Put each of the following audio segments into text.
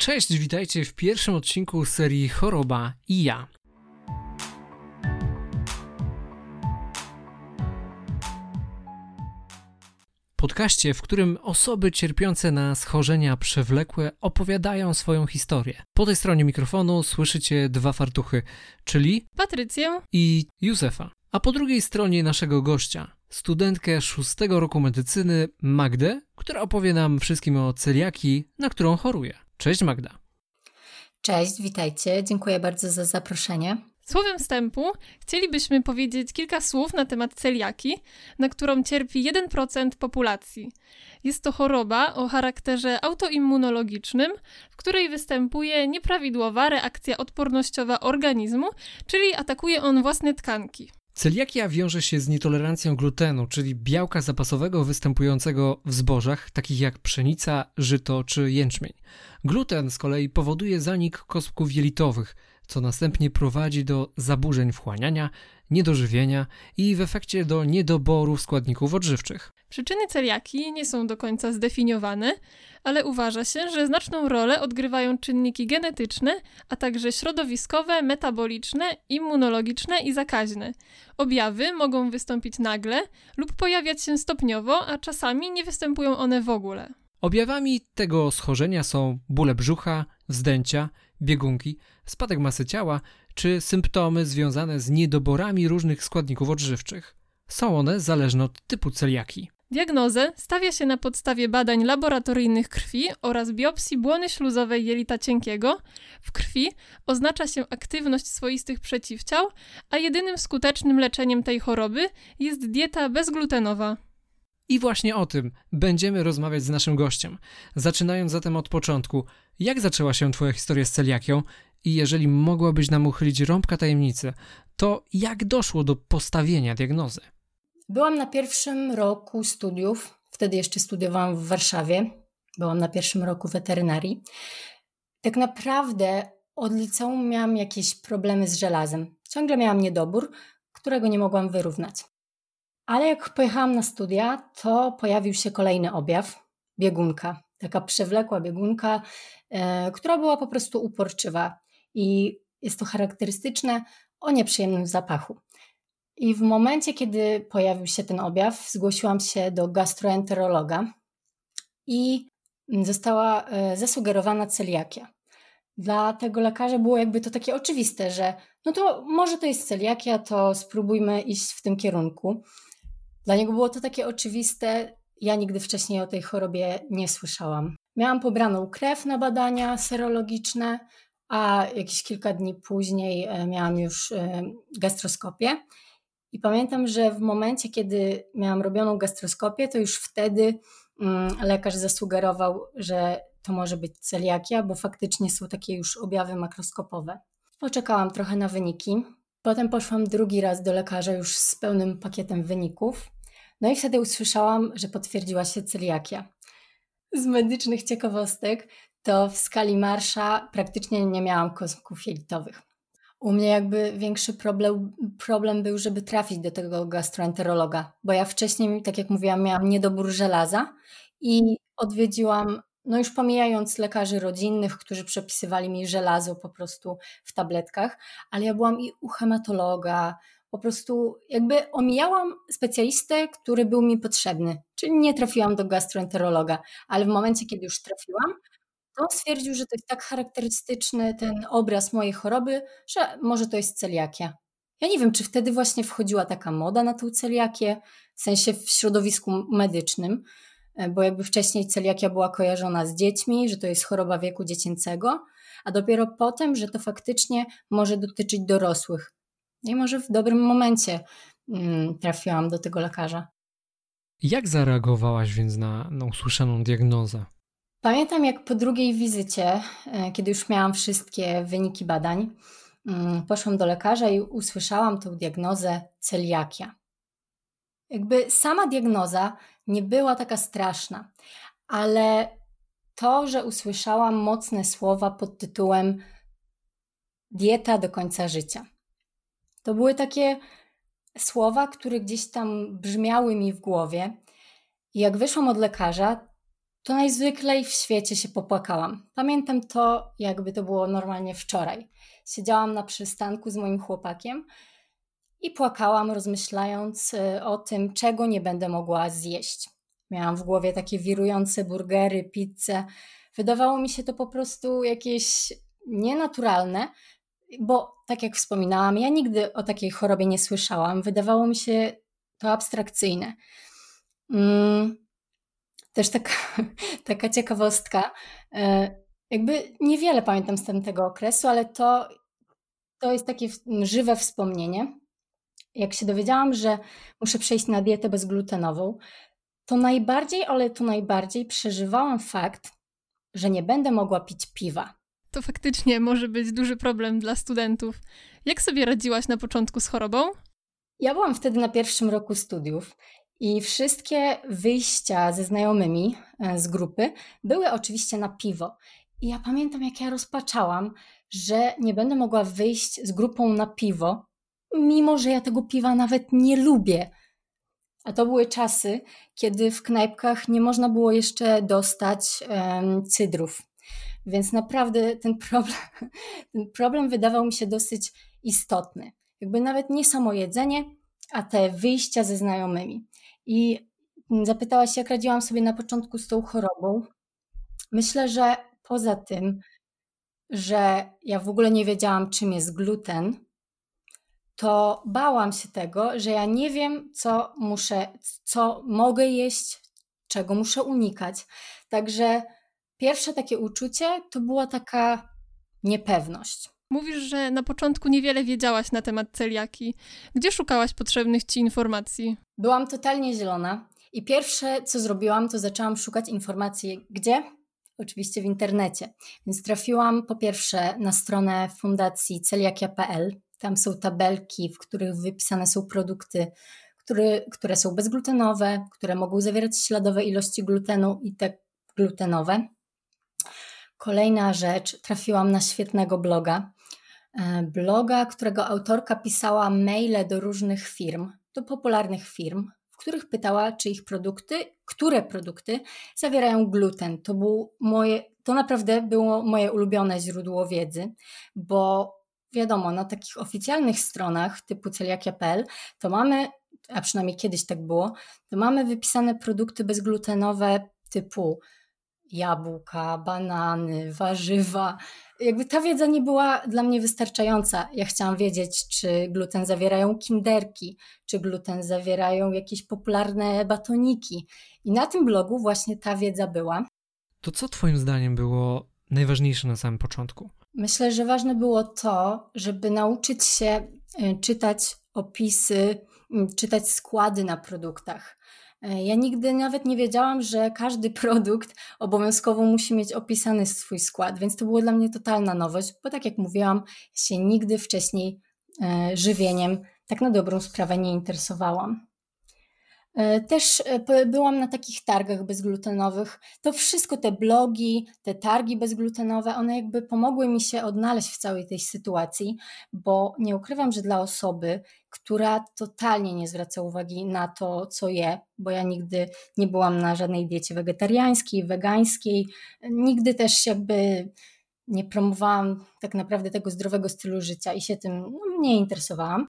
Cześć, witajcie w pierwszym odcinku serii Choroba i ja. Podkaście, w którym osoby cierpiące na schorzenia przewlekłe opowiadają swoją historię. Po tej stronie mikrofonu słyszycie dwa fartuchy, czyli Patrycję i Józefa. A po drugiej stronie naszego gościa, studentkę szóstego roku medycyny Magdę, która opowie nam wszystkim o celiaki, na którą choruje. Cześć Magda. Cześć, witajcie. Dziękuję bardzo za zaproszenie. Słowem wstępu chcielibyśmy powiedzieć kilka słów na temat celiaki, na którą cierpi 1% populacji. Jest to choroba o charakterze autoimmunologicznym, w której występuje nieprawidłowa reakcja odpornościowa organizmu, czyli atakuje on własne tkanki. Celiakia wiąże się z nietolerancją glutenu, czyli białka zapasowego występującego w zbożach, takich jak pszenica, żyto czy jęczmień. Gluten z kolei powoduje zanik kostków jelitowych, co następnie prowadzi do zaburzeń wchłaniania, niedożywienia i w efekcie do niedoboru składników odżywczych. Przyczyny celiaki nie są do końca zdefiniowane, ale uważa się, że znaczną rolę odgrywają czynniki genetyczne, a także środowiskowe, metaboliczne, immunologiczne i zakaźne. Objawy mogą wystąpić nagle lub pojawiać się stopniowo, a czasami nie występują one w ogóle. Objawami tego schorzenia są bóle brzucha, wzdęcia, biegunki, spadek masy ciała czy symptomy związane z niedoborami różnych składników odżywczych. Są one zależne od typu celiaki. Diagnozę stawia się na podstawie badań laboratoryjnych krwi oraz biopsji błony śluzowej jelita cienkiego. W krwi oznacza się aktywność swoistych przeciwciał, a jedynym skutecznym leczeniem tej choroby jest dieta bezglutenowa. I właśnie o tym będziemy rozmawiać z naszym gościem. Zaczynając zatem od początku, jak zaczęła się Twoja historia z celiakią i jeżeli mogłabyś nam uchylić rąbka tajemnicy, to jak doszło do postawienia diagnozy? Byłam na pierwszym roku studiów, wtedy jeszcze studiowałam w Warszawie, byłam na pierwszym roku weterynarii. Tak naprawdę od liceum miałam jakieś problemy z żelazem. Ciągle miałam niedobór, którego nie mogłam wyrównać. Ale jak pojechałam na studia, to pojawił się kolejny objaw biegunka. Taka przewlekła biegunka, e, która była po prostu uporczywa i jest to charakterystyczne o nieprzyjemnym zapachu. I w momencie, kiedy pojawił się ten objaw, zgłosiłam się do gastroenterologa i została e, zasugerowana celiakia. Dla tego lekarza było jakby to takie oczywiste, że no to może to jest celiakia, to spróbujmy iść w tym kierunku. Dla niego było to takie oczywiste. Ja nigdy wcześniej o tej chorobie nie słyszałam. Miałam pobraną krew na badania serologiczne, a jakieś kilka dni później e, miałam już e, gastroskopię. I pamiętam, że w momencie, kiedy miałam robioną gastroskopię, to już wtedy mm, lekarz zasugerował, że to może być celiakia, bo faktycznie są takie już objawy makroskopowe. Poczekałam trochę na wyniki. Potem poszłam drugi raz do lekarza już z pełnym pakietem wyników. No i wtedy usłyszałam, że potwierdziła się celiakia. Z medycznych ciekawostek to w skali marsza praktycznie nie miałam kostków jelitowych. U mnie jakby większy problem, problem był, żeby trafić do tego gastroenterologa, bo ja wcześniej, tak jak mówiłam, miałam niedobór żelaza i odwiedziłam, no już pomijając lekarzy rodzinnych, którzy przepisywali mi żelazo po prostu w tabletkach, ale ja byłam i u hematologa, po prostu jakby omijałam specjalistę, który był mi potrzebny, czyli nie trafiłam do gastroenterologa, ale w momencie, kiedy już trafiłam, to stwierdził, że to jest tak charakterystyczny ten obraz mojej choroby, że może to jest celiakia. Ja nie wiem, czy wtedy właśnie wchodziła taka moda na tą celiakię, w sensie w środowisku medycznym, e, bo jakby wcześniej celiakia była kojarzona z dziećmi, że to jest choroba wieku dziecięcego, a dopiero potem, że to faktycznie może dotyczyć dorosłych. I może w dobrym momencie mm, trafiłam do tego lekarza. Jak zareagowałaś więc na, na usłyszaną diagnozę? Pamiętam, jak po drugiej wizycie, e, kiedy już miałam wszystkie wyniki badań, mm, poszłam do lekarza i usłyszałam tą diagnozę celiakia. Jakby sama diagnoza nie była taka straszna, ale to, że usłyszałam mocne słowa pod tytułem dieta do końca życia. To były takie słowa, które gdzieś tam brzmiały mi w głowie. I jak wyszłam od lekarza, to najzwyklej w świecie się popłakałam. Pamiętam to, jakby to było normalnie wczoraj. Siedziałam na przystanku z moim chłopakiem i płakałam, rozmyślając y, o tym, czego nie będę mogła zjeść. Miałam w głowie takie wirujące burgery, pizze. Wydawało mi się to po prostu jakieś nienaturalne, bo tak jak wspominałam, ja nigdy o takiej chorobie nie słyszałam. Wydawało mi się to abstrakcyjne. Mm, też taka, taka ciekawostka. E, jakby niewiele pamiętam z tamtego okresu, ale to, to jest takie żywe wspomnienie. Jak się dowiedziałam, że muszę przejść na dietę bezglutenową, to najbardziej, ale to najbardziej przeżywałam fakt, że nie będę mogła pić piwa. To faktycznie może być duży problem dla studentów. Jak sobie radziłaś na początku z chorobą? Ja byłam wtedy na pierwszym roku studiów i wszystkie wyjścia ze znajomymi e, z grupy były oczywiście na piwo. I ja pamiętam, jak ja rozpaczałam, że nie będę mogła wyjść z grupą na piwo, mimo że ja tego piwa nawet nie lubię. A to były czasy, kiedy w knajpkach nie można było jeszcze dostać um, cydrów. Więc naprawdę ten problem, ten problem wydawał mi się dosyć istotny. Jakby nawet nie samo jedzenie, a te wyjścia ze znajomymi. I zapytałaś, jak radziłam sobie na początku z tą chorobą. Myślę, że poza tym, że ja w ogóle nie wiedziałam, czym jest gluten, to bałam się tego, że ja nie wiem, co muszę, co mogę jeść, czego muszę unikać. Także pierwsze takie uczucie to była taka niepewność. Mówisz, że na początku niewiele wiedziałaś na temat celiaki. Gdzie szukałaś potrzebnych ci informacji? Byłam totalnie zielona i pierwsze, co zrobiłam, to zaczęłam szukać informacji. Gdzie? Oczywiście w internecie. Więc trafiłam po pierwsze na stronę fundacji celiakia.pl. Tam są tabelki, w których wypisane są produkty, które, które są bezglutenowe, które mogą zawierać śladowe ilości glutenu i te glutenowe. Kolejna rzecz, trafiłam na świetnego bloga. E, bloga, którego autorka pisała maile do różnych firm, do popularnych firm, w których pytała, czy ich produkty, które produkty zawierają gluten. To, był moje, to naprawdę było moje ulubione źródło wiedzy, bo wiadomo, na takich oficjalnych stronach typu celiakia.pl to mamy, a przynajmniej kiedyś tak było, to mamy wypisane produkty bezglutenowe typu jabłka, banany, warzywa. Jakby ta wiedza nie była dla mnie wystarczająca. Ja chciałam wiedzieć, czy gluten zawierają kinderki, czy gluten zawierają jakieś popularne batoniki. I na tym blogu właśnie ta wiedza była. To co Twoim zdaniem było najważniejsze na samym początku? Myślę, że ważne było to, żeby nauczyć się y, czytać opisy, y, czytać składy na produktach. Y, ja nigdy nawet nie wiedziałam, że każdy produkt obowiązkowo musi mieć opisany swój skład, więc to było dla mnie totalna nowość, bo tak jak mówiłam, się nigdy wcześniej żywieniem tak na dobrą sprawę nie interesowałam. E, też e, byłam na takich targach bezglutenowych. To wszystko, te blogi, te targi bezglutenowe, one jakby pomogły mi się odnaleźć w całej tej sytuacji, bo nie ukrywam, że dla osoby, która totalnie nie zwraca uwagi na to, co je, bo ja nigdy nie byłam na żadnej diecie wegetariańskiej, wegańskiej, nigdy też jakby nie promowałam tak naprawdę tego zdrowego stylu życia i się tym no, nie interesowałam.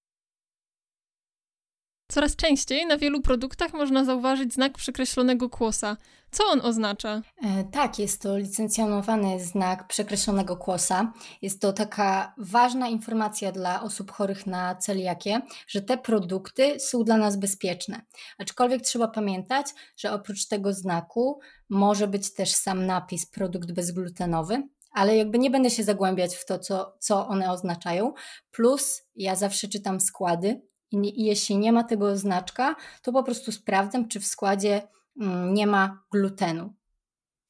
Coraz częściej na wielu produktach można zauważyć znak przekreślonego kłosa. Co on oznacza? E, tak, jest to licencjonowany znak przekreślonego kłosa. Jest to taka ważna informacja dla osób chorych na celiakię, że te produkty są dla nas bezpieczne. Aczkolwiek trzeba pamiętać, że oprócz tego znaku może być też sam napis produkt bezglutenowy, ale jakby nie będę się zagłębiać w to, co, co one oznaczają. Plus ja zawsze czytam składy i jeśli nie ma tego znaczka, to po prostu sprawdzam, czy w składzie mm, nie ma glutenu.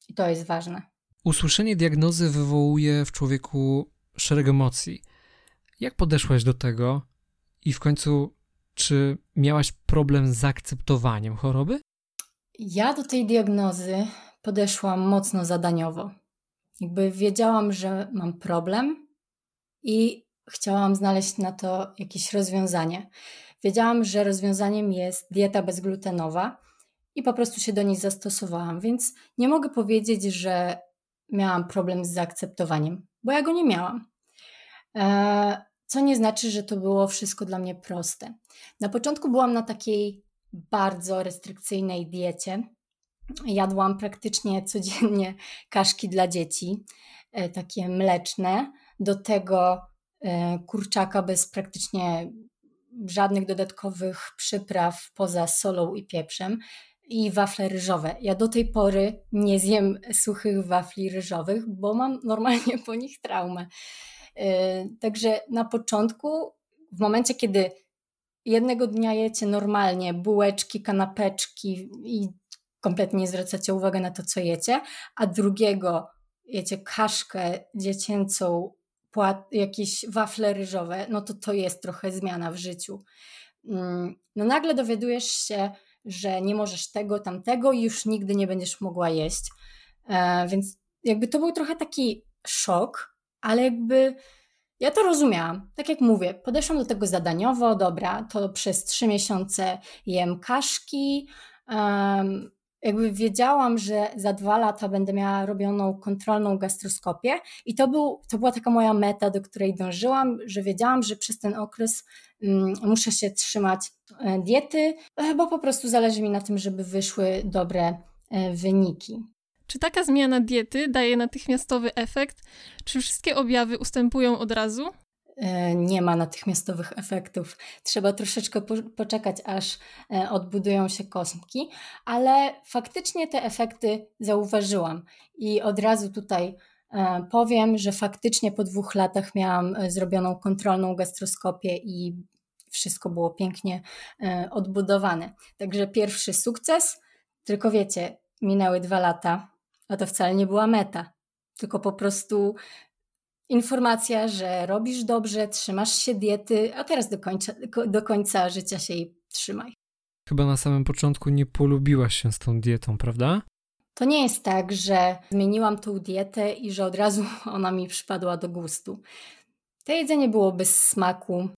I to jest ważne. Usłyszenie diagnozy wywołuje w człowieku szereg emocji. Jak podeszłaś do tego i w końcu, czy miałaś problem z zaakceptowaniem choroby? Ja do tej diagnozy podeszłam mocno zadaniowo. Jakby wiedziałam, że mam problem i chciałam znaleźć na to jakieś rozwiązanie. Wiedziałam, że rozwiązaniem jest dieta bezglutenowa i po prostu się do niej zastosowałam, więc nie mogę powiedzieć, że miałam problem z zaakceptowaniem, bo ja go nie miałam. E, co nie znaczy, że to było wszystko dla mnie proste. Na początku byłam na takiej bardzo restrykcyjnej diecie. Jadłam praktycznie codziennie kaszki dla dzieci, e, takie mleczne. Do tego kurczaka bez praktycznie żadnych dodatkowych przypraw poza solą i pieprzem i wafle ryżowe. Ja do tej pory nie zjem suchych wafli ryżowych, bo mam normalnie po nich traumę. E, także na początku, w momencie, kiedy jednego dnia jecie normalnie bułeczki, kanapeczki i kompletnie nie zwracacie uwagi na to, co jecie, a drugiego jecie kaszkę dziecięcą, płat, jakieś wafle ryżowe, no to to jest trochę zmiana w życiu. Mm, no nagle dowiadujesz się, że nie możesz tego, tamtego i już nigdy nie będziesz mogła jeść. E, więc jakby to był trochę taki szok, ale jakby ja to rozumiałam. Tak jak mówię, podeszłam do tego zadaniowo, dobra, to przez trzy miesiące jem kaszki. Jakby wiedziałam, że za dwa lata będę miała robioną kontrolną gastroskopię i to, był, to była taka moja meta, do której dążyłam, że wiedziałam, że przez ten okres um, muszę się trzymać e, diety, bo po prostu zależy mi na tym, żeby wyszły dobre e, wyniki. Czy taka zmiana diety daje natychmiastowy efekt? Czy wszystkie objawy ustępują od razu? E, nie ma natychmiastowych efektów. Trzeba troszeczkę poczekać, aż e, odbudują się kosmki, ale faktycznie te efekty zauważyłam i od razu tutaj e, powiem, że faktycznie po dwóch latach miałam zrobioną kontrolną gastroskopię i wszystko było pięknie odbudowane. Także pierwszy sukces, tylko wiecie, minęły dwa lata, a to wcale nie była meta, tylko po prostu informacja, że robisz dobrze, trzymasz się diety, a teraz do końca, do końca życia się jej trzymaj. Chyba na samym początku nie polubiłaś się z tą dietą, prawda? To nie jest tak, że zmieniłam tą dietę i że od razu ona mi przypadła do gustu. To jedzenie było bez smaku.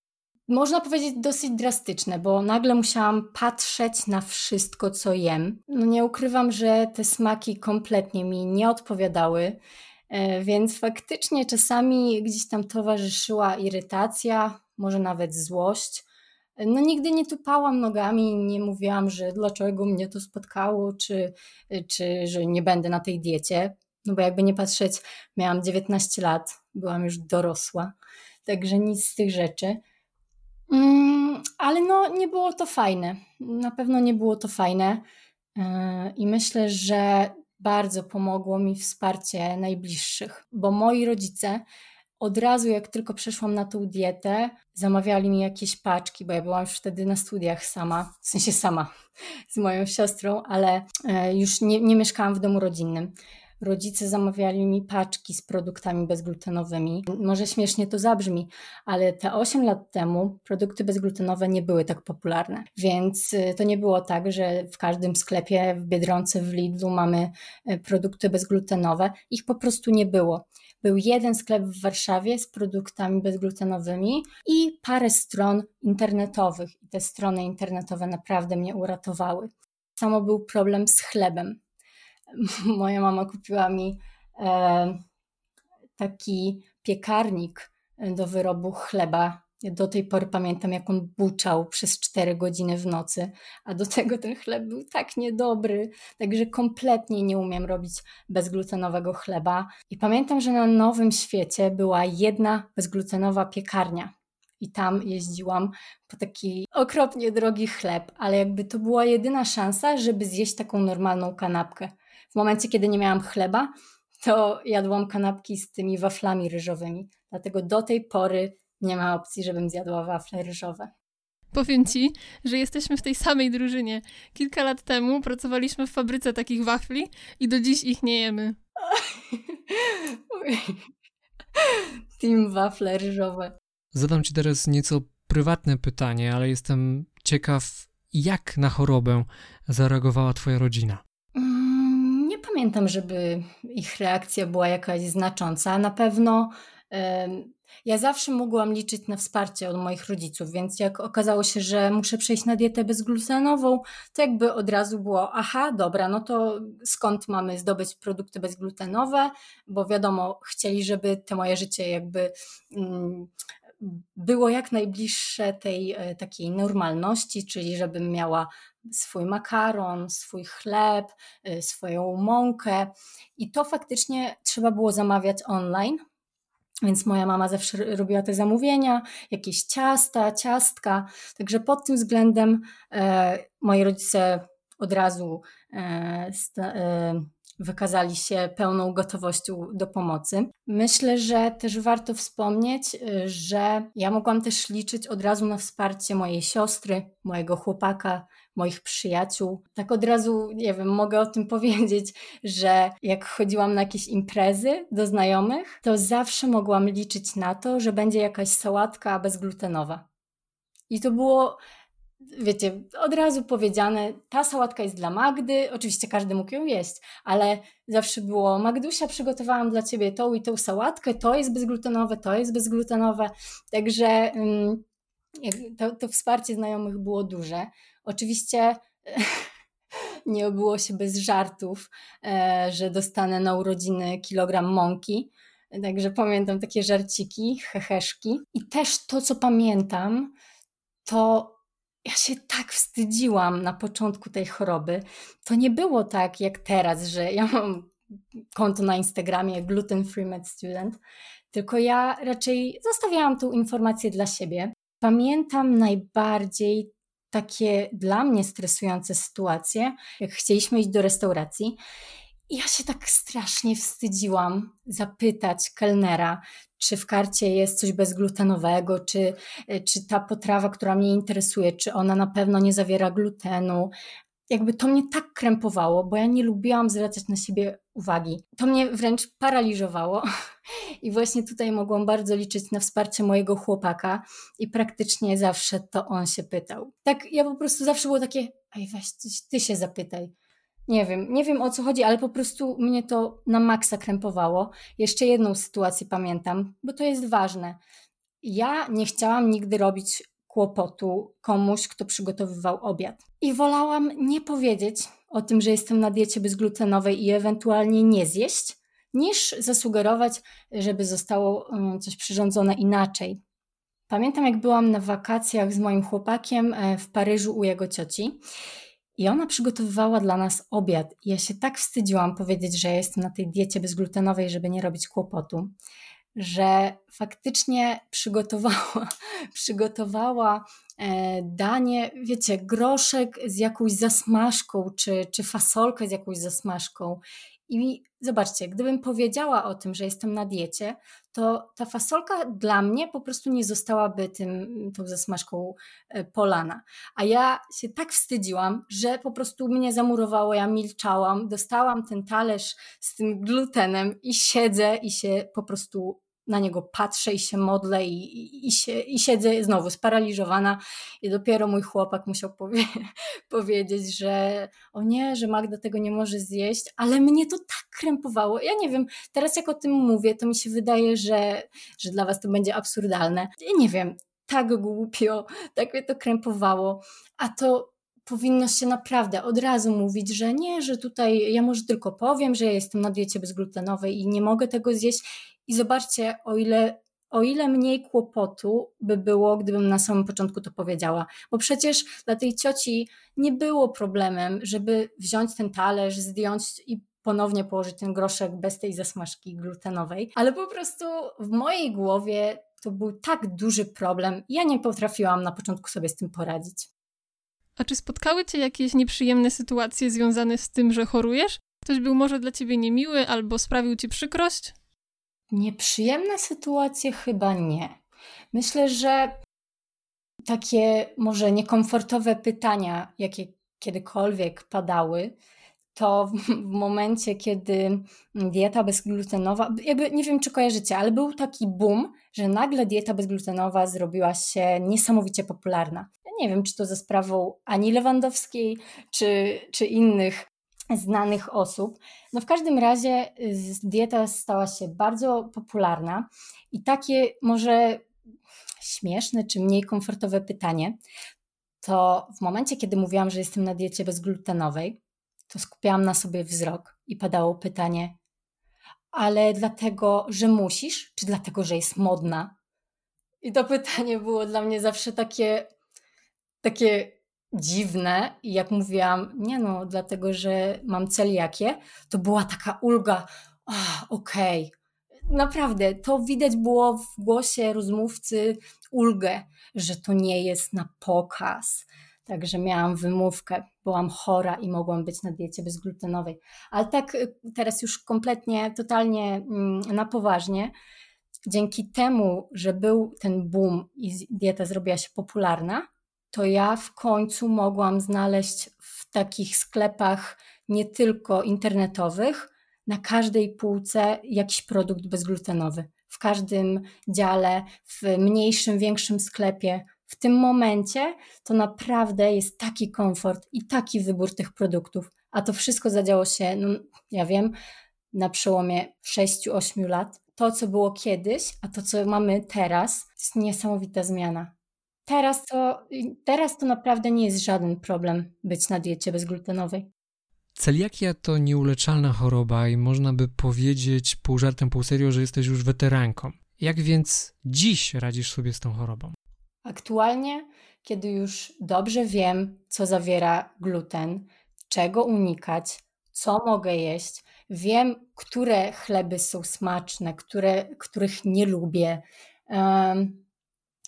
Można powiedzieć dosyć drastyczne, bo nagle musiałam patrzeć na wszystko, co jem. No nie ukrywam, że te smaki kompletnie mi nie odpowiadały. E, więc faktycznie czasami gdzieś tam towarzyszyła irytacja, może nawet złość. No nigdy nie tupałam nogami, nie mówiłam, że dlaczego mnie to spotkało, czy, czy że nie będę na tej diecie. No bo jakby nie patrzeć, miałam 19 lat, byłam już dorosła, także nic z tych rzeczy. Mm, ale no nie było to fajne. Na pewno nie było to fajne. E, I myślę, że bardzo pomogło mi wsparcie najbliższych, bo moi rodzice od razu, jak tylko przeszłam na tą dietę, zamawiali mi jakieś paczki, bo ja byłam już wtedy na studiach sama, w sensie sama z moją siostrą, ale e, już nie, nie mieszkałam w domu rodzinnym rodzice zamawiali mi paczki z produktami bezglutenowymi. Może śmiesznie to zabrzmi, ale te 8 lat temu produkty bezglutenowe nie były tak popularne. Więc y, to nie było tak, że w każdym sklepie, w Biedronce, w Lidlu mamy y, produkty bezglutenowe. Ich po prostu nie było. Był jeden sklep w Warszawie z produktami bezglutenowymi i parę stron internetowych. I te strony internetowe naprawdę mnie uratowały. Samo był problem z chlebem moja mama kupiła mi e, taki piekarnik do wyrobu chleba. Ja do tej pory pamiętam, jak on buczał przez 4 godziny w nocy, a do tego ten chleb był tak niedobry, także kompletnie nie umiem robić bezglutenowego chleba. I pamiętam, że na Nowym Świecie była jedna bezglutenowa piekarnia. I tam jeździłam po taki okropnie drogi chleb, ale jakby to była jedyna szansa, żeby zjeść taką normalną kanapkę. W momencie, kiedy nie miałam chleba, to jadłam kanapki z tymi waflami ryżowymi. Dlatego do tej pory nie ma opcji, żebym zjadła wafle ryżowe. Powiem ci, że jesteśmy w tej samej drużynie. Kilka lat temu pracowaliśmy w fabryce takich wafli i do dziś ich nie jemy. Team wafle ryżowe. Zadam ci teraz nieco prywatne pytanie, ale jestem ciekaw, jak na chorobę zareagowała twoja rodzina pamiętam, żeby ich reakcja była jakaś znacząca. Na pewno ja zawsze mogłam liczyć na wsparcie od moich rodziców, więc jak okazało się, że muszę przejść na dietę bezglutenową, to jakby od razu było, aha, dobra, no to skąd mamy zdobyć produkty bezglutenowe, bo wiadomo, chcieli, żeby te moje życie jakby mm, było jak najbliższe tej e, takiej normalności, czyli żebym miała swój makaron, swój chleb, e, swoją mąkę i to faktycznie trzeba było zamawiać online, więc moja mama zawsze robiła te zamówienia, jakieś ciasta, ciastka. Także pod tym względem e, moi rodzice od razu e, sta, e, wykazali się pełną gotowością do pomocy. Myślę, że też warto wspomnieć, y, że ja mogłam też liczyć od razu na wsparcie mojej siostry, mojego chłopaka, moich przyjaciół. Tak od razu, nie wiem, mogę o tym powiedzieć, że jak chodziłam na jakieś imprezy do znajomych, to zawsze mogłam liczyć na to, że będzie jakaś sałatka bezglutenowa. I to było wiecie, od razu powiedziane, ta sałatka jest dla Magdy, oczywiście każdy mógł ją jeść, ale zawsze było, Magdusia, przygotowałam dla ciebie tą i tą sałatkę, to jest bezglutenowe, to jest bezglutenowe, także to, to wsparcie znajomych było duże. Oczywiście nie obyło się bez żartów, e, że dostanę na urodziny kilogram mąki, Także pamiętam takie żarciki, heheszki. I też to, co pamiętam, to ja się tak wstydziłam na początku tej choroby. To nie było tak jak teraz, że ja mam konto na Instagramie Gluten Free Med Student, tylko ja raczej zostawiałam tą informację dla siebie. Pamiętam najbardziej takie dla mnie stresujące sytuacje, jak chcieliśmy iść do restauracji. Ja się tak strasznie wstydziłam zapytać kelnera, czy w karcie jest coś bezglutenowego, czy, czy ta potrawa, która mnie interesuje, czy ona na pewno nie zawiera glutenu. Jakby to mnie tak krępowało, bo ja nie lubiłam zwracać na siebie uwagi. To mnie wręcz paraliżowało. I właśnie tutaj mogłam bardzo liczyć na wsparcie mojego chłopaka i praktycznie zawsze to on się pytał. Tak, ja po prostu zawsze było takie, ej weź, ty się zapytaj. Nie wiem, nie wiem o co chodzi, ale po prostu mnie to na maksa krępowało. Jeszcze jedną sytuację pamiętam, bo to jest ważne. Ja nie chciałam nigdy robić kłopotu komuś, kto przygotowywał obiad. I wolałam nie powiedzieć o tym, że jestem na diecie bezglutenowej i ewentualnie nie zjeść, niż zasugerować, żeby zostało mm, coś przyrządzone inaczej. Pamiętam, jak byłam na wakacjach z moim chłopakiem e, w Paryżu u jego cioci i ona przygotowywała dla nas obiad. Ja się tak wstydziłam powiedzieć, że ja jestem na tej diecie bezglutenowej, żeby nie robić kłopotu, że faktycznie przygotowała, przygotowała e, danie, wiecie, groszek z jakąś zasmażką, czy, czy fasolkę z jakąś zasmażką. I zobaczcie, gdybym powiedziała o tym, że jestem na diecie, to ta fasolka dla mnie po prostu nie zostałaby tym, tą zasmażką e, polana. A ja się tak wstydziłam, że po prostu mnie zamurowało, ja milczałam, dostałam ten talerz z tym glutenem i siedzę i się po prostu na niego patrzę i się modlę i, i, i, się, i siedzę znowu sparaliżowana i dopiero mój chłopak musiał powie powiedzieć, że o nie, że Magda tego nie może zjeść, ale mnie to tak krępowało. Ja nie wiem, teraz jak o tym mówię, to mi się wydaje, że, że dla was to będzie absurdalne. Ja nie wiem, tak głupio, tak mnie to krępowało, a to powinno się naprawdę od razu mówić, że nie, że tutaj ja może tylko powiem, że ja jestem na diecie bezglutenowej i nie mogę tego zjeść i zobaczcie, o ile, o ile mniej kłopotu by było, gdybym na samym początku to powiedziała. Bo przecież dla tej cioci nie było problemem, żeby wziąć ten talerz, zdjąć i ponownie położyć ten groszek bez tej zasmażki glutenowej, ale po prostu w mojej głowie to był tak duży problem, ja nie potrafiłam na początku sobie z tym poradzić. A czy spotkały Cię jakieś nieprzyjemne sytuacje związane z tym, że chorujesz? Ktoś był może dla Ciebie niemiły albo sprawił Ci przykrość? Nieprzyjemne sytuacje chyba nie. Myślę, że takie może niekomfortowe pytania, jakie kiedykolwiek padały, to w momencie, kiedy dieta bezglutenowa, jakby nie wiem, czy kojarzycie, ale był taki boom, że nagle dieta bezglutenowa zrobiła się niesamowicie popularna. Ja nie wiem, czy to ze sprawą Ani Lewandowskiej, czy, czy innych znanych osób. No w każdym razie dieta stała się bardzo popularna i takie może śmieszne czy mniej komfortowe pytanie, to w momencie, kiedy mówiłam, że jestem na diecie bezglutenowej, to skupiałam na sobie wzrok i padało pytanie, ale dlatego, że musisz, czy dlatego, że jest modna? I to pytanie było dla mnie zawsze takie, takie dziwne. I jak mówiłam, nie no, dlatego, że mam celiakię, to była taka ulga, okej. Okay. Naprawdę, to widać było w głosie rozmówcy ulgę, że to nie jest na pokaz, Także miałam wymówkę, byłam chora i mogłam być na diecie bezglutenowej. Ale tak y, teraz już kompletnie, totalnie mm, na poważnie. Dzięki temu, że był ten boom i dieta zrobiła się popularna, to ja w końcu mogłam znaleźć w takich sklepach nie tylko internetowych, na każdej półce jakiś produkt bezglutenowy. W każdym dziale, w mniejszym, większym sklepie w tym momencie to naprawdę jest taki komfort i taki wybór tych produktów. A to wszystko zadziało się, no, ja wiem, na przełomie 6-8 lat. To, co było kiedyś, a to, co mamy teraz, to jest niesamowita zmiana. Teraz to, teraz to naprawdę nie jest żaden problem być na diecie bezglutenowej. Celiakia to nieuleczalna choroba i można by powiedzieć pół żartem, pół serio, że jesteś już weteranką. Jak więc dziś radzisz sobie z tą chorobą? Aktualnie, kiedy już dobrze wiem, co zawiera gluten, czego unikać, co mogę jeść, wiem, które chleby są smaczne, które, których nie lubię. Um,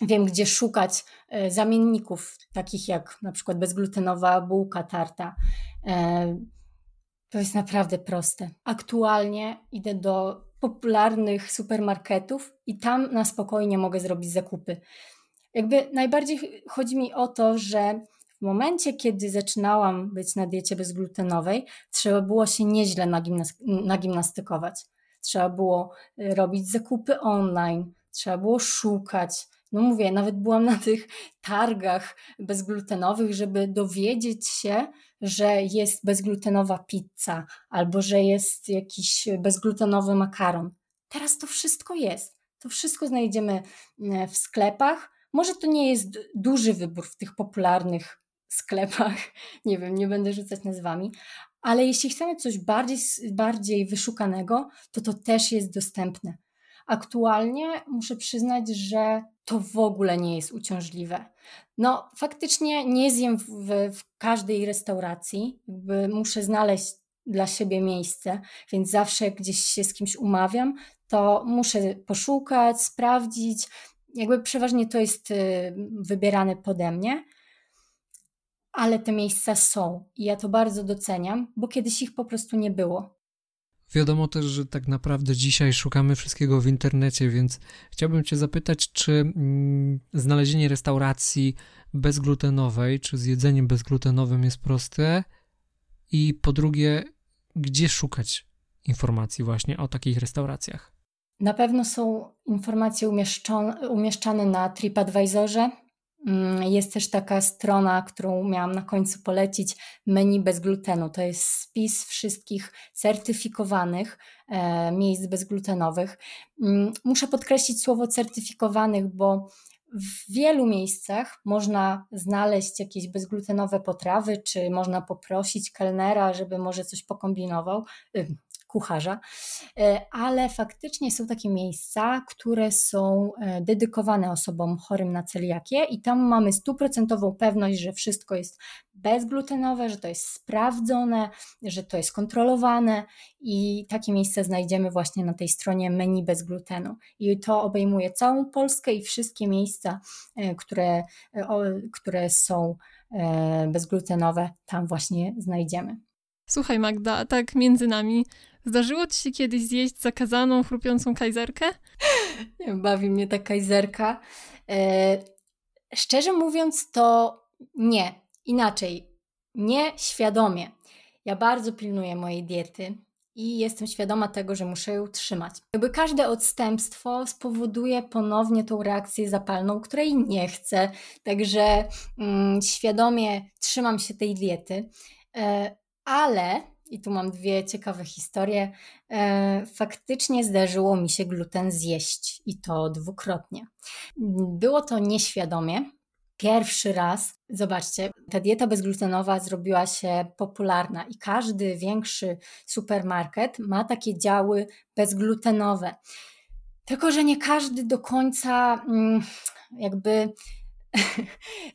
wiem, gdzie szukać e, zamienników, takich jak na przykład bezglutenowa bułka tarta. E, to jest naprawdę proste. Aktualnie idę do popularnych supermarketów i tam na spokojnie mogę zrobić zakupy. Jakby najbardziej chodzi mi o to, że w momencie, kiedy zaczynałam być na diecie bezglutenowej, trzeba było się nieźle nagimnastykować. Trzeba było y, robić zakupy online, trzeba było szukać. No mówię, nawet byłam na tych targach bezglutenowych, żeby dowiedzieć się, że jest bezglutenowa pizza albo że jest jakiś bezglutenowy makaron. Teraz to wszystko jest. To wszystko znajdziemy y, w sklepach może to nie jest duży wybór w tych popularnych sklepach, nie wiem, nie będę rzucać nazwami, ale jeśli chcemy coś bardziej, bardziej wyszukanego, to to też jest dostępne. Aktualnie muszę przyznać, że to w ogóle nie jest uciążliwe. No, faktycznie nie zjem w, w, każdej restauracji, jakby muszę znaleźć dla siebie miejsce, więc zawsze gdzieś się z kimś umawiam, to muszę poszukać, sprawdzić, jakby przeważnie to jest y, wybierane pode mnie, ale te miejsca są i ja to bardzo doceniam, bo kiedyś ich po prostu nie było. Wiadomo też, że tak naprawdę dzisiaj szukamy wszystkiego w internecie, więc chciałbym Cię zapytać, czy mm, znalezienie restauracji bezglutenowej, czy z jedzeniem bezglutenowym jest proste? I po drugie, gdzie szukać informacji właśnie o takich restauracjach? Na pewno są informacje umieszczane na TripAdvisorze. Mm, jest też taka strona, którą miałam na końcu polecić, menu bez glutenu. To jest spis wszystkich certyfikowanych e, miejsc bezglutenowych. Mm, muszę podkreślić słowo certyfikowanych, bo w wielu miejscach można znaleźć jakieś bezglutenowe potrawy, czy można poprosić kelnera, żeby może coś pokombinował, kucharza, e, ale faktycznie są takie miejsca, które są e, dedykowane osobom chorym na celiakię i tam mamy stuprocentową pewność, że wszystko jest bezglutenowe, że to jest sprawdzone, że to jest kontrolowane i takie miejsce znajdziemy właśnie na tej stronie menu bez glutenu. I to obejmuje całą Polskę i wszystkie miejsca, e, które, które są bezglutenowe, tam właśnie znajdziemy. Słuchaj Magda, tak między nami, Zdarzyło ci się kiedyś zjeść zakazaną, chrupiącą kajzerkę? Bawi mnie ta kajzerka. E, szczerze mówiąc, to nie. Inaczej. Nie świadomie. Ja bardzo pilnuję mojej diety i jestem świadoma tego, że muszę ją trzymać. Jakby każde odstępstwo spowoduje ponownie tą reakcję zapalną, której nie chcę. Także mm, świadomie trzymam się tej diety. E, ale i tu mam dwie ciekawe historie. E, faktycznie zdarzyło mi się gluten zjeść i to dwukrotnie. Było to nieświadomie. Pierwszy raz, zobaczcie, ta dieta bezglutenowa zrobiła się popularna i każdy większy supermarket ma takie działy bezglutenowe. Tylko, że nie każdy do końca mm, jakby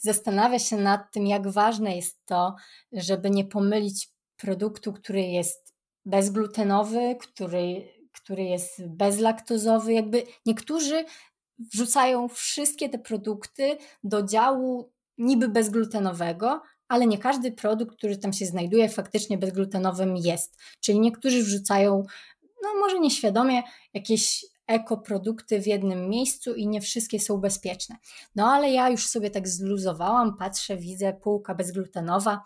zastanawia się nad tym, jak ważne jest to, żeby nie pomylić produktu, który jest bezglutenowy, który, który jest bezlaktozowy. Jakby niektórzy wrzucają wszystkie te produkty do działu niby bezglutenowego, ale nie każdy produkt, który tam się znajduje, faktycznie bezglutenowym jest. Czyli niektórzy wrzucają, no może nieświadomie, jakieś ekoprodukty w jednym miejscu i nie wszystkie są bezpieczne. No ale ja już sobie tak zluzowałam, patrzę, widzę półka bezglutenowa,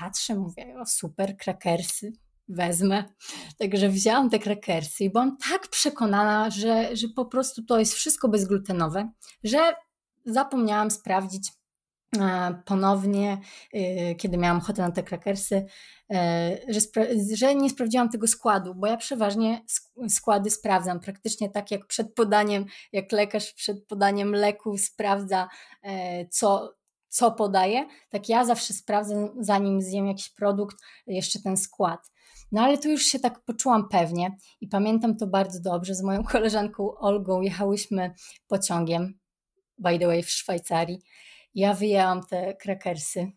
patrzę, mówię, o super, krakersy, wezmę. Także wzięłam te krakersy i byłam tak przekonana, że, że po prostu to jest wszystko bezglutenowe, że zapomniałam sprawdzić e, ponownie, e, kiedy miałam ochotę na te krakersy, e, że, że, nie sprawdziłam tego składu, bo ja przeważnie składy sprawdzam, praktycznie tak jak przed podaniem, jak lekarz przed podaniem leku sprawdza, co, co podaje, tak ja zawsze sprawdzę, zanim zjem jakiś produkt, jeszcze ten skład. No ale tu już się tak poczułam pewnie i pamiętam to bardzo dobrze. Z moją koleżanką Olgą jechałyśmy pociągiem, by the way, w Szwajcarii. Ja wyjęłam te krakersy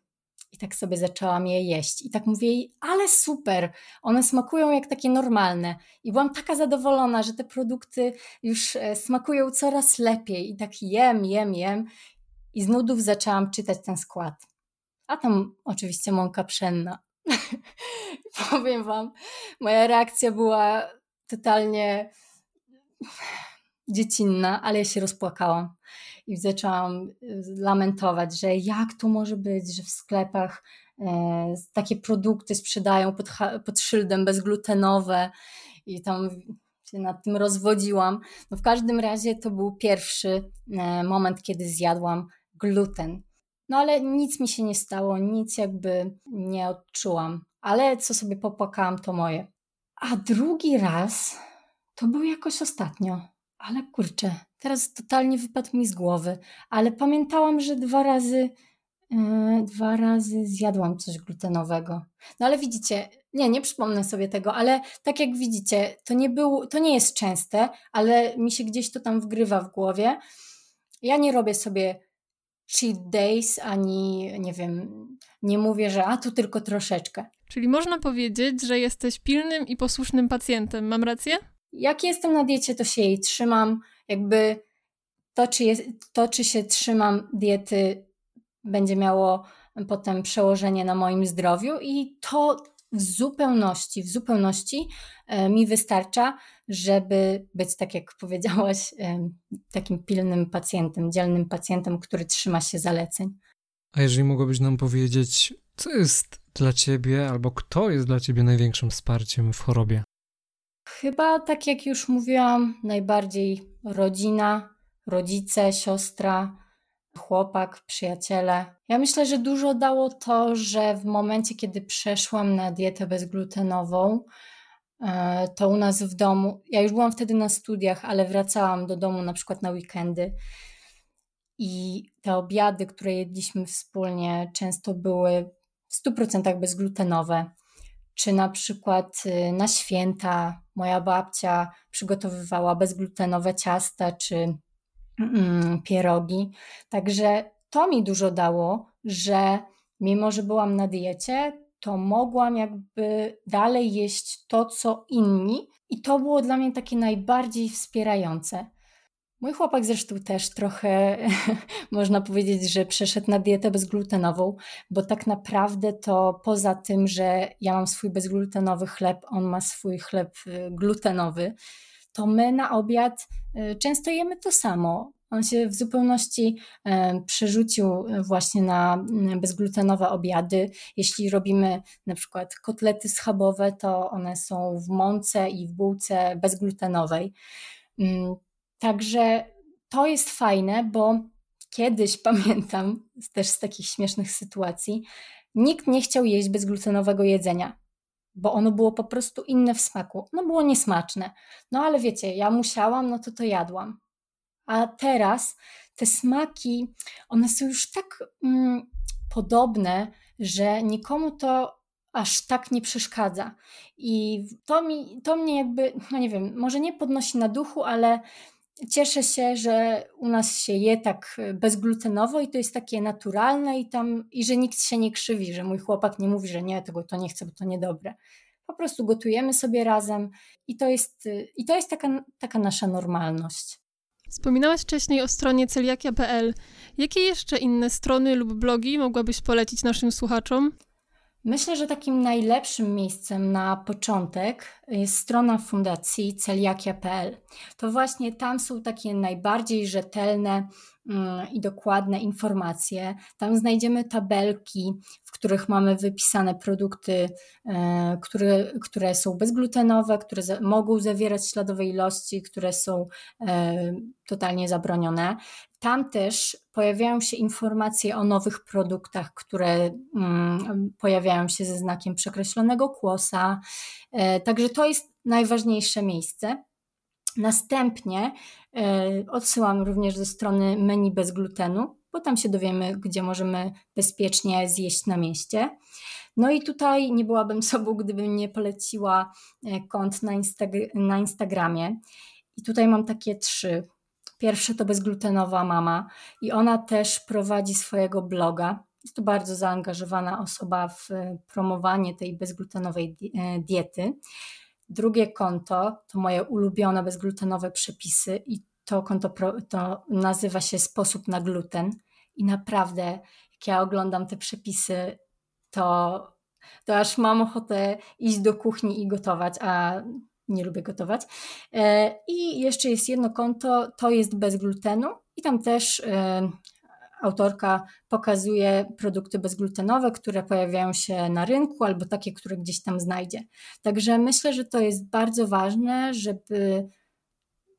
i tak sobie zaczęłam je jeść. I tak mówię jej, ale super, one smakują jak takie normalne. I byłam taka zadowolona, że te produkty już e, smakują coraz lepiej. I tak jem, jem, jem. I z nudów zaczęłam czytać ten skład. A tam oczywiście mąka pszenna. Powiem Wam, moja reakcja była totalnie dziecinna, ale ja się rozpłakałam i zaczęłam y, lamentować, że jak to może być, że w sklepach e, takie produkty sprzedają pod, pod szyldem bezglutenowe i tam się nad tym rozwodziłam. No w każdym razie to był pierwszy e, moment, kiedy zjadłam gluten. No ale nic mi się nie stało, nic jakby nie odczułam. Ale co sobie popłakałam, to moje. A drugi raz to był jakoś ostatnio. Ale kurczę, teraz totalnie wypadł mi z głowy. Ale pamiętałam, że dwa razy, yy, dwa razy zjadłam coś glutenowego. No ale widzicie, nie, nie przypomnę sobie tego, ale tak jak widzicie, to nie, był, to nie jest częste, ale mi się gdzieś to tam wgrywa w głowie. Ja nie robię sobie cheat days, ani nie wiem, nie mówię, że a tu tylko troszeczkę. Czyli można powiedzieć, że jesteś pilnym i posłusznym pacjentem, mam rację? Jak jestem na diecie, to się jej trzymam. Jakby to, czy, jest, to, czy się trzymam diety, będzie miało potem przełożenie na moim zdrowiu, i to w zupełności, w zupełności e, mi wystarcza, żeby być, tak jak powiedziałaś, e, takim pilnym pacjentem, dzielnym pacjentem, który trzyma się zaleceń. A jeżeli mogłabyś nam powiedzieć, co jest dla ciebie albo kto jest dla ciebie największym wsparciem w chorobie? Chyba, tak jak już mówiłam, najbardziej rodzina, rodzice, siostra, chłopak, przyjaciele. Ja myślę, że dużo dało to, że w momencie, kiedy przeszłam na dietę bezglutenową, e, to u nas w domu, ja już byłam wtedy na studiach, ale wracałam do domu na przykład na weekendy i te obiady, które jedliśmy wspólnie, często były w 100% bezglutenowe. Czy na przykład y, na święta moja babcia przygotowywała bezglutenowe ciasta, czy pierogi. Także to mi dużo dało, że mimo, że byłam na diecie, to mogłam jakby dalej jeść to, co inni, i to było dla mnie takie najbardziej wspierające. Mój chłopak zresztą też trochę można powiedzieć, że przeszedł na dietę bezglutenową, bo tak naprawdę to poza tym, że ja mam swój bezglutenowy chleb, on ma swój chleb y, glutenowy, to my na obiad y, często jemy to samo. On się w zupełności e, przerzucił właśnie na bezglutenowe obiady. Jeśli robimy na przykład kotlety schabowe, to one są w mące i w bułce bezglutenowej. Mm, także to jest fajne, bo kiedyś pamiętam też z takich śmiesznych sytuacji, nikt nie chciał jeść bezglutenowego jedzenia bo ono było po prostu inne w smaku. No było niesmaczne. No ale wiecie, ja musiałam, no to to jadłam. A teraz te smaki, one są już tak mm, podobne, że nikomu to aż tak nie przeszkadza. I to, mi, to mnie jakby, no nie wiem, może nie podnosi na duchu, ale cieszę się, że u nas się je tak bezglutenowo i to jest takie naturalne i tam, i że nikt się nie krzywi, że mój chłopak nie mówi, że nie, tego to nie chcę, bo to niedobre. Po prostu gotujemy sobie razem i to jest, i to jest taka, taka nasza normalność. Wspominałaś wcześniej o stronie celiakia.pl. Jakie jeszcze inne strony lub blogi mogłabyś polecić naszym słuchaczom? Myślę, że takim najlepszym miejscem na początek jest strona fundacji celiakia.pl. To właśnie tam są takie najbardziej rzetelne mm, i dokładne informacje. Tam znajdziemy tabelki, w których mamy wypisane produkty, e, które, które są bezglutenowe, które mogą zawierać śladowe ilości, które są e, totalnie zabronione. Tam też pojawiają się informacje o nowych produktach, które mm, pojawiają się ze znakiem przekreślonego kłosa. E, także to jest najważniejsze miejsce. Następnie e, odsyłam również do strony menu bez glutenu, bo tam się dowiemy, gdzie możemy bezpiecznie zjeść na mieście. No i tutaj nie byłabym sobą, gdybym nie poleciła e, kont na, Instag- na Instagramie. I tutaj mam takie trzy Pierwsze to bezglutenowa mama i ona też prowadzi swojego bloga. Jest to bardzo zaangażowana osoba w e, promowanie tej bezglutenowej e, diety. Drugie konto to moje ulubione bezglutenowe przepisy i to konto to nazywa się Sposób na gluten. I naprawdę, jak ja oglądam te przepisy, to, to aż mam ochotę iść do kuchni i gotować, a nie lubię gotować. E, I jeszcze jest jedno konto, to jest bez glutenu i tam też e, autorka pokazuje produkty bezglutenowe, które pojawiają się na rynku albo takie, które gdzieś tam znajdzie. Także myślę, że to jest bardzo ważne, żeby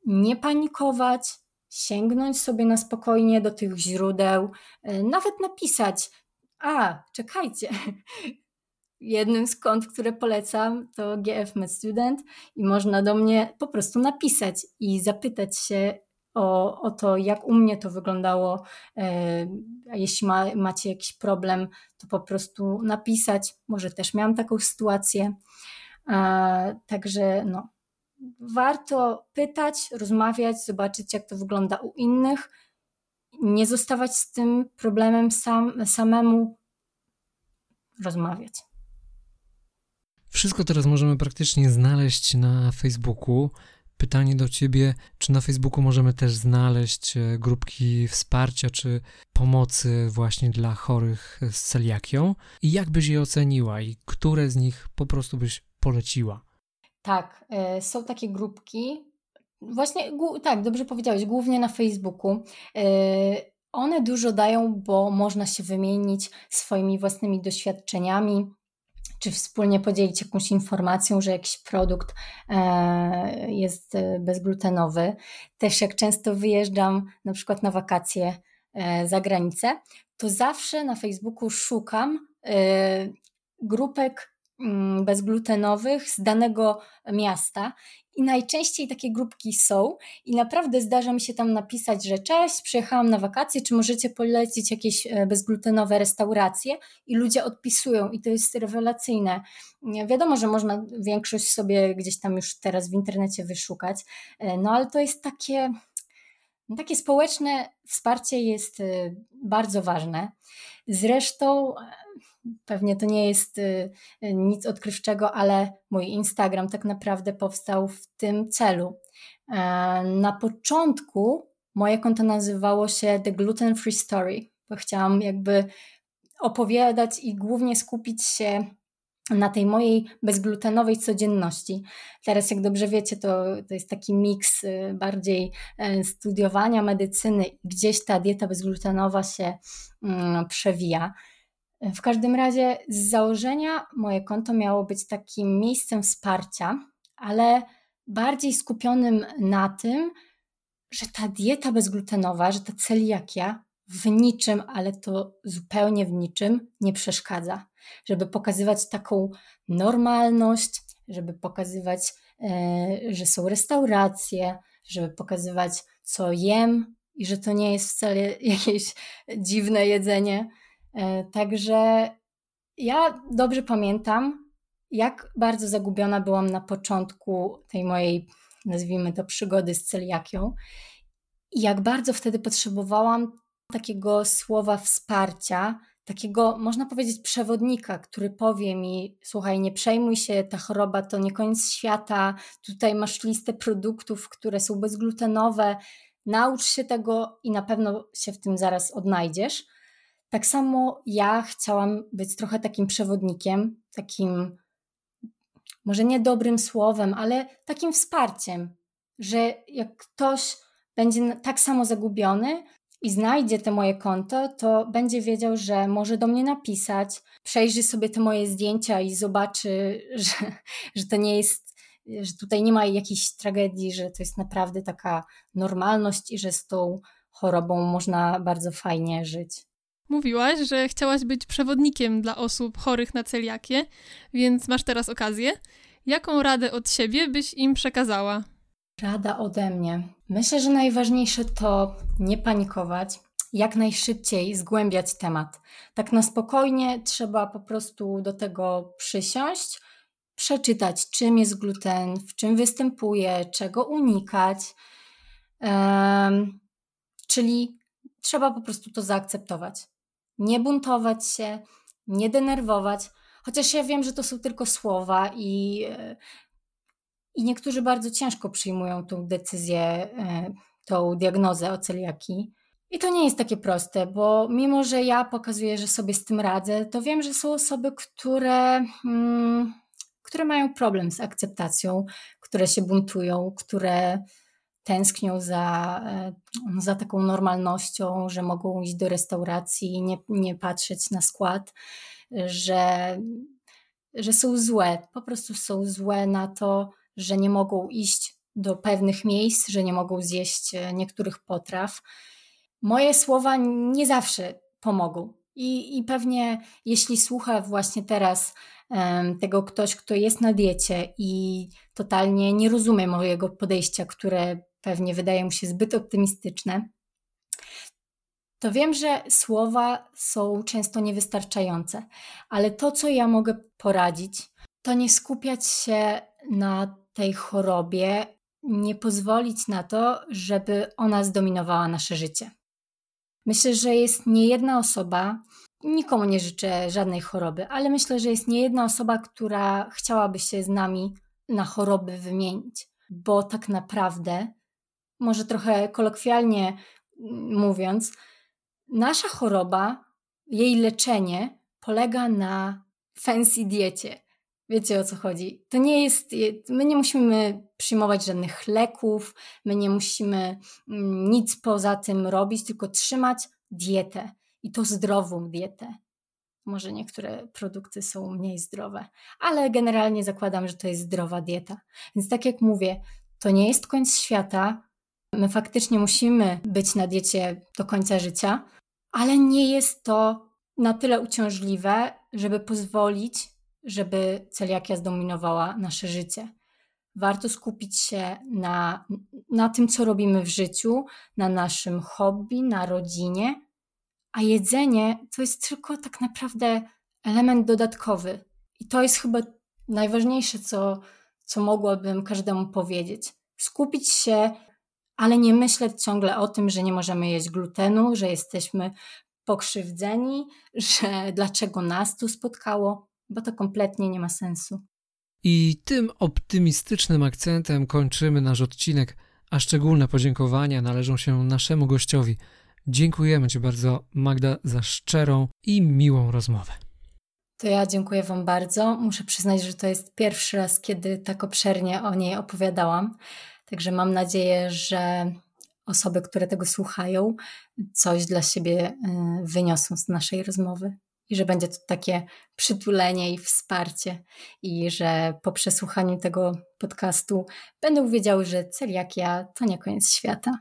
nie panikować, sięgnąć sobie na spokojnie do tych źródeł, e, nawet napisać, a, czekajcie, jednym z kont, które polecam, to GF Student i można do mnie po prostu napisać i zapytać się o, o to, jak u mnie to wyglądało. E, jeśli ma, macie jakiś problem, to po prostu napisać. Może też miałam taką sytuację. Także no, warto pytać, rozmawiać, zobaczyć, jak to wygląda u innych. Nie zostawać z tym problemem sam, samemu, rozmawiać. Wszystko teraz możemy praktycznie znaleźć na Facebooku. Pytanie do Ciebie, czy na Facebooku możemy też znaleźć e, grupki wsparcia czy pomocy właśnie dla chorych z celiakią? I jak byś je oceniła i które z nich po prostu byś poleciła? Tak, e, są takie grupki. Właśnie, tak, dobrze powiedziałeś, głównie na Facebooku. E, one dużo dają, bo można się wymienić swoimi własnymi doświadczeniami, czy wspólnie podzielić jakąś informacją, że jakiś produkt e, jest e, bezglutenowy. Też jak często wyjeżdżam na przykład na wakacje e, za granicę, to zawsze na Facebooku szukam grupek Mm, bezglutenowych z danego miasta i najczęściej takie grupki są i naprawdę zdarza mi się tam napisać, że cześć, przyjechałam na wakacje, czy możecie polecić jakieś e, bezglutenowe restauracje i ludzie odpisują i to jest rewelacyjne. Wiadomo, że można większość sobie gdzieś tam już teraz w internecie wyszukać, e, no ale to jest takie takie społeczne wsparcie jest e, bardzo ważne. Zresztą pewnie to nie jest y, nic odkrywczego, ale mój Instagram tak naprawdę powstał w tym celu. E, na początku moje konto nazywało się The Gluten Free Story, bo chciałam jakby opowiadać i głównie skupić się na tej mojej bezglutenowej codzienności. Teraz, jak dobrze wiecie, to, to jest taki miks y, bardziej e, studiowania medycyny, gdzieś ta dieta bezglutenowa się mm, przewija. W każdym razie z założenia moje konto miało być takim miejscem wsparcia, ale bardziej skupionym na tym, że ta dieta bezglutenowa, że ta celiakia w niczym, ale to zupełnie w niczym nie przeszkadza. żeby pokazywać taką normalność, żeby pokazywać, e, że są restauracje, żeby pokazywać, co jem i że to nie jest wcale jakieś dziwne jedzenie. E, także ja dobrze pamiętam, jak bardzo zagubiona byłam na początku tej mojej, nazwijmy to, przygody z celiakią i jak bardzo wtedy potrzebowałam takiego słowa wsparcia, takiego, można powiedzieć, przewodnika, który powie mi: Słuchaj, nie przejmuj się, ta choroba to nie koniec świata, tutaj masz listę produktów, które są bezglutenowe, naucz się tego i na pewno się w tym zaraz odnajdziesz. Tak samo ja chciałam być trochę takim przewodnikiem, takim może nie dobrym słowem, ale takim wsparciem, że jak ktoś będzie tak samo zagubiony i znajdzie te moje konto, to będzie wiedział, że może do mnie napisać, przejrzy sobie te moje zdjęcia i zobaczy, że, że to nie jest, że tutaj nie ma jakiejś tragedii, że to jest naprawdę taka normalność i że z tą chorobą można bardzo fajnie żyć. Mówiłaś, że chciałaś być przewodnikiem dla osób chorych na celiakię, więc masz teraz okazję. Jaką radę od siebie byś im przekazała? Rada ode mnie. Myślę, że najważniejsze to nie panikować, jak najszybciej zgłębiać temat. Tak na spokojnie trzeba po prostu do tego przysiąść, przeczytać, czym jest gluten, w czym występuje, czego unikać. Um, czyli trzeba po prostu to zaakceptować. Nie buntować się, nie denerwować, chociaż ja wiem, że to są tylko słowa i i niektórzy bardzo ciężko przyjmują tą decyzję, e, tą diagnozę o celiakii. I to nie jest takie proste, bo mimo, że ja pokazuję, że sobie z tym radzę, to wiem, że są osoby, które, mm, które mają problem z akceptacją, które się buntują, które tęsknią za, e, za taką normalnością, że mogą iść do restauracji nie, nie patrzeć na skład, że, że są złe, po prostu są złe na to, że nie mogą iść do pewnych miejsc, że nie mogą zjeść e, niektórych potraw. Moje słowa nie zawsze pomogą. I, i pewnie jeśli słucha właśnie teraz um, tego ktoś, kto jest na diecie i totalnie nie rozumie mojego podejścia, które pewnie wydaje mu się zbyt optymistyczne, to wiem, że słowa są często niewystarczające, ale to, co ja mogę poradzić, to nie skupiać się na tej chorobie, nie pozwolić na to, żeby ona zdominowała nasze życie. Myślę, że jest nie jedna osoba, nikomu nie życzę żadnej choroby, ale myślę, że jest nie jedna osoba, która chciałaby się z nami na choroby wymienić, bo tak naprawdę, może trochę kolokwialnie mówiąc, nasza choroba, jej leczenie polega na fancy diecie. Wiecie o co chodzi. To nie jest, my nie musimy przyjmować żadnych leków, my nie musimy mm, nic poza tym robić, tylko trzymać dietę i to zdrową dietę. Może niektóre produkty są mniej zdrowe, ale generalnie zakładam, że to jest zdrowa dieta. Więc tak jak mówię, to nie jest koniec świata. My faktycznie musimy być na diecie do końca życia, ale nie jest to na tyle uciążliwe, żeby pozwolić żeby celiakia zdominowała nasze życie. Warto skupić się na, na tym, co robimy w życiu, na naszym hobby, na rodzinie, a jedzenie to jest tylko tak naprawdę element dodatkowy. I to jest chyba najważniejsze, co, co mogłabym każdemu powiedzieć. Skupić się, ale nie myśleć ciągle o tym, że nie możemy jeść glutenu, że jesteśmy pokrzywdzeni, że dlaczego nas tu spotkało bo to kompletnie nie ma sensu. I tym optymistycznym akcentem kończymy nasz odcinek, a szczególne podziękowania należą się naszemu gościowi. Dziękujemy Ci bardzo, Magda, za szczerą i miłą rozmowę. To ja dziękuję Wam bardzo. Muszę przyznać, że to jest pierwszy raz, kiedy tak obszernie o niej opowiadałam. Także mam nadzieję, że osoby, które tego słuchają, coś dla siebie y, wyniosą z naszej rozmowy i że będzie to takie przytulenie i wsparcie i że po przesłuchaniu tego podcastu będą wiedziały, że celiakia to nie koniec świata.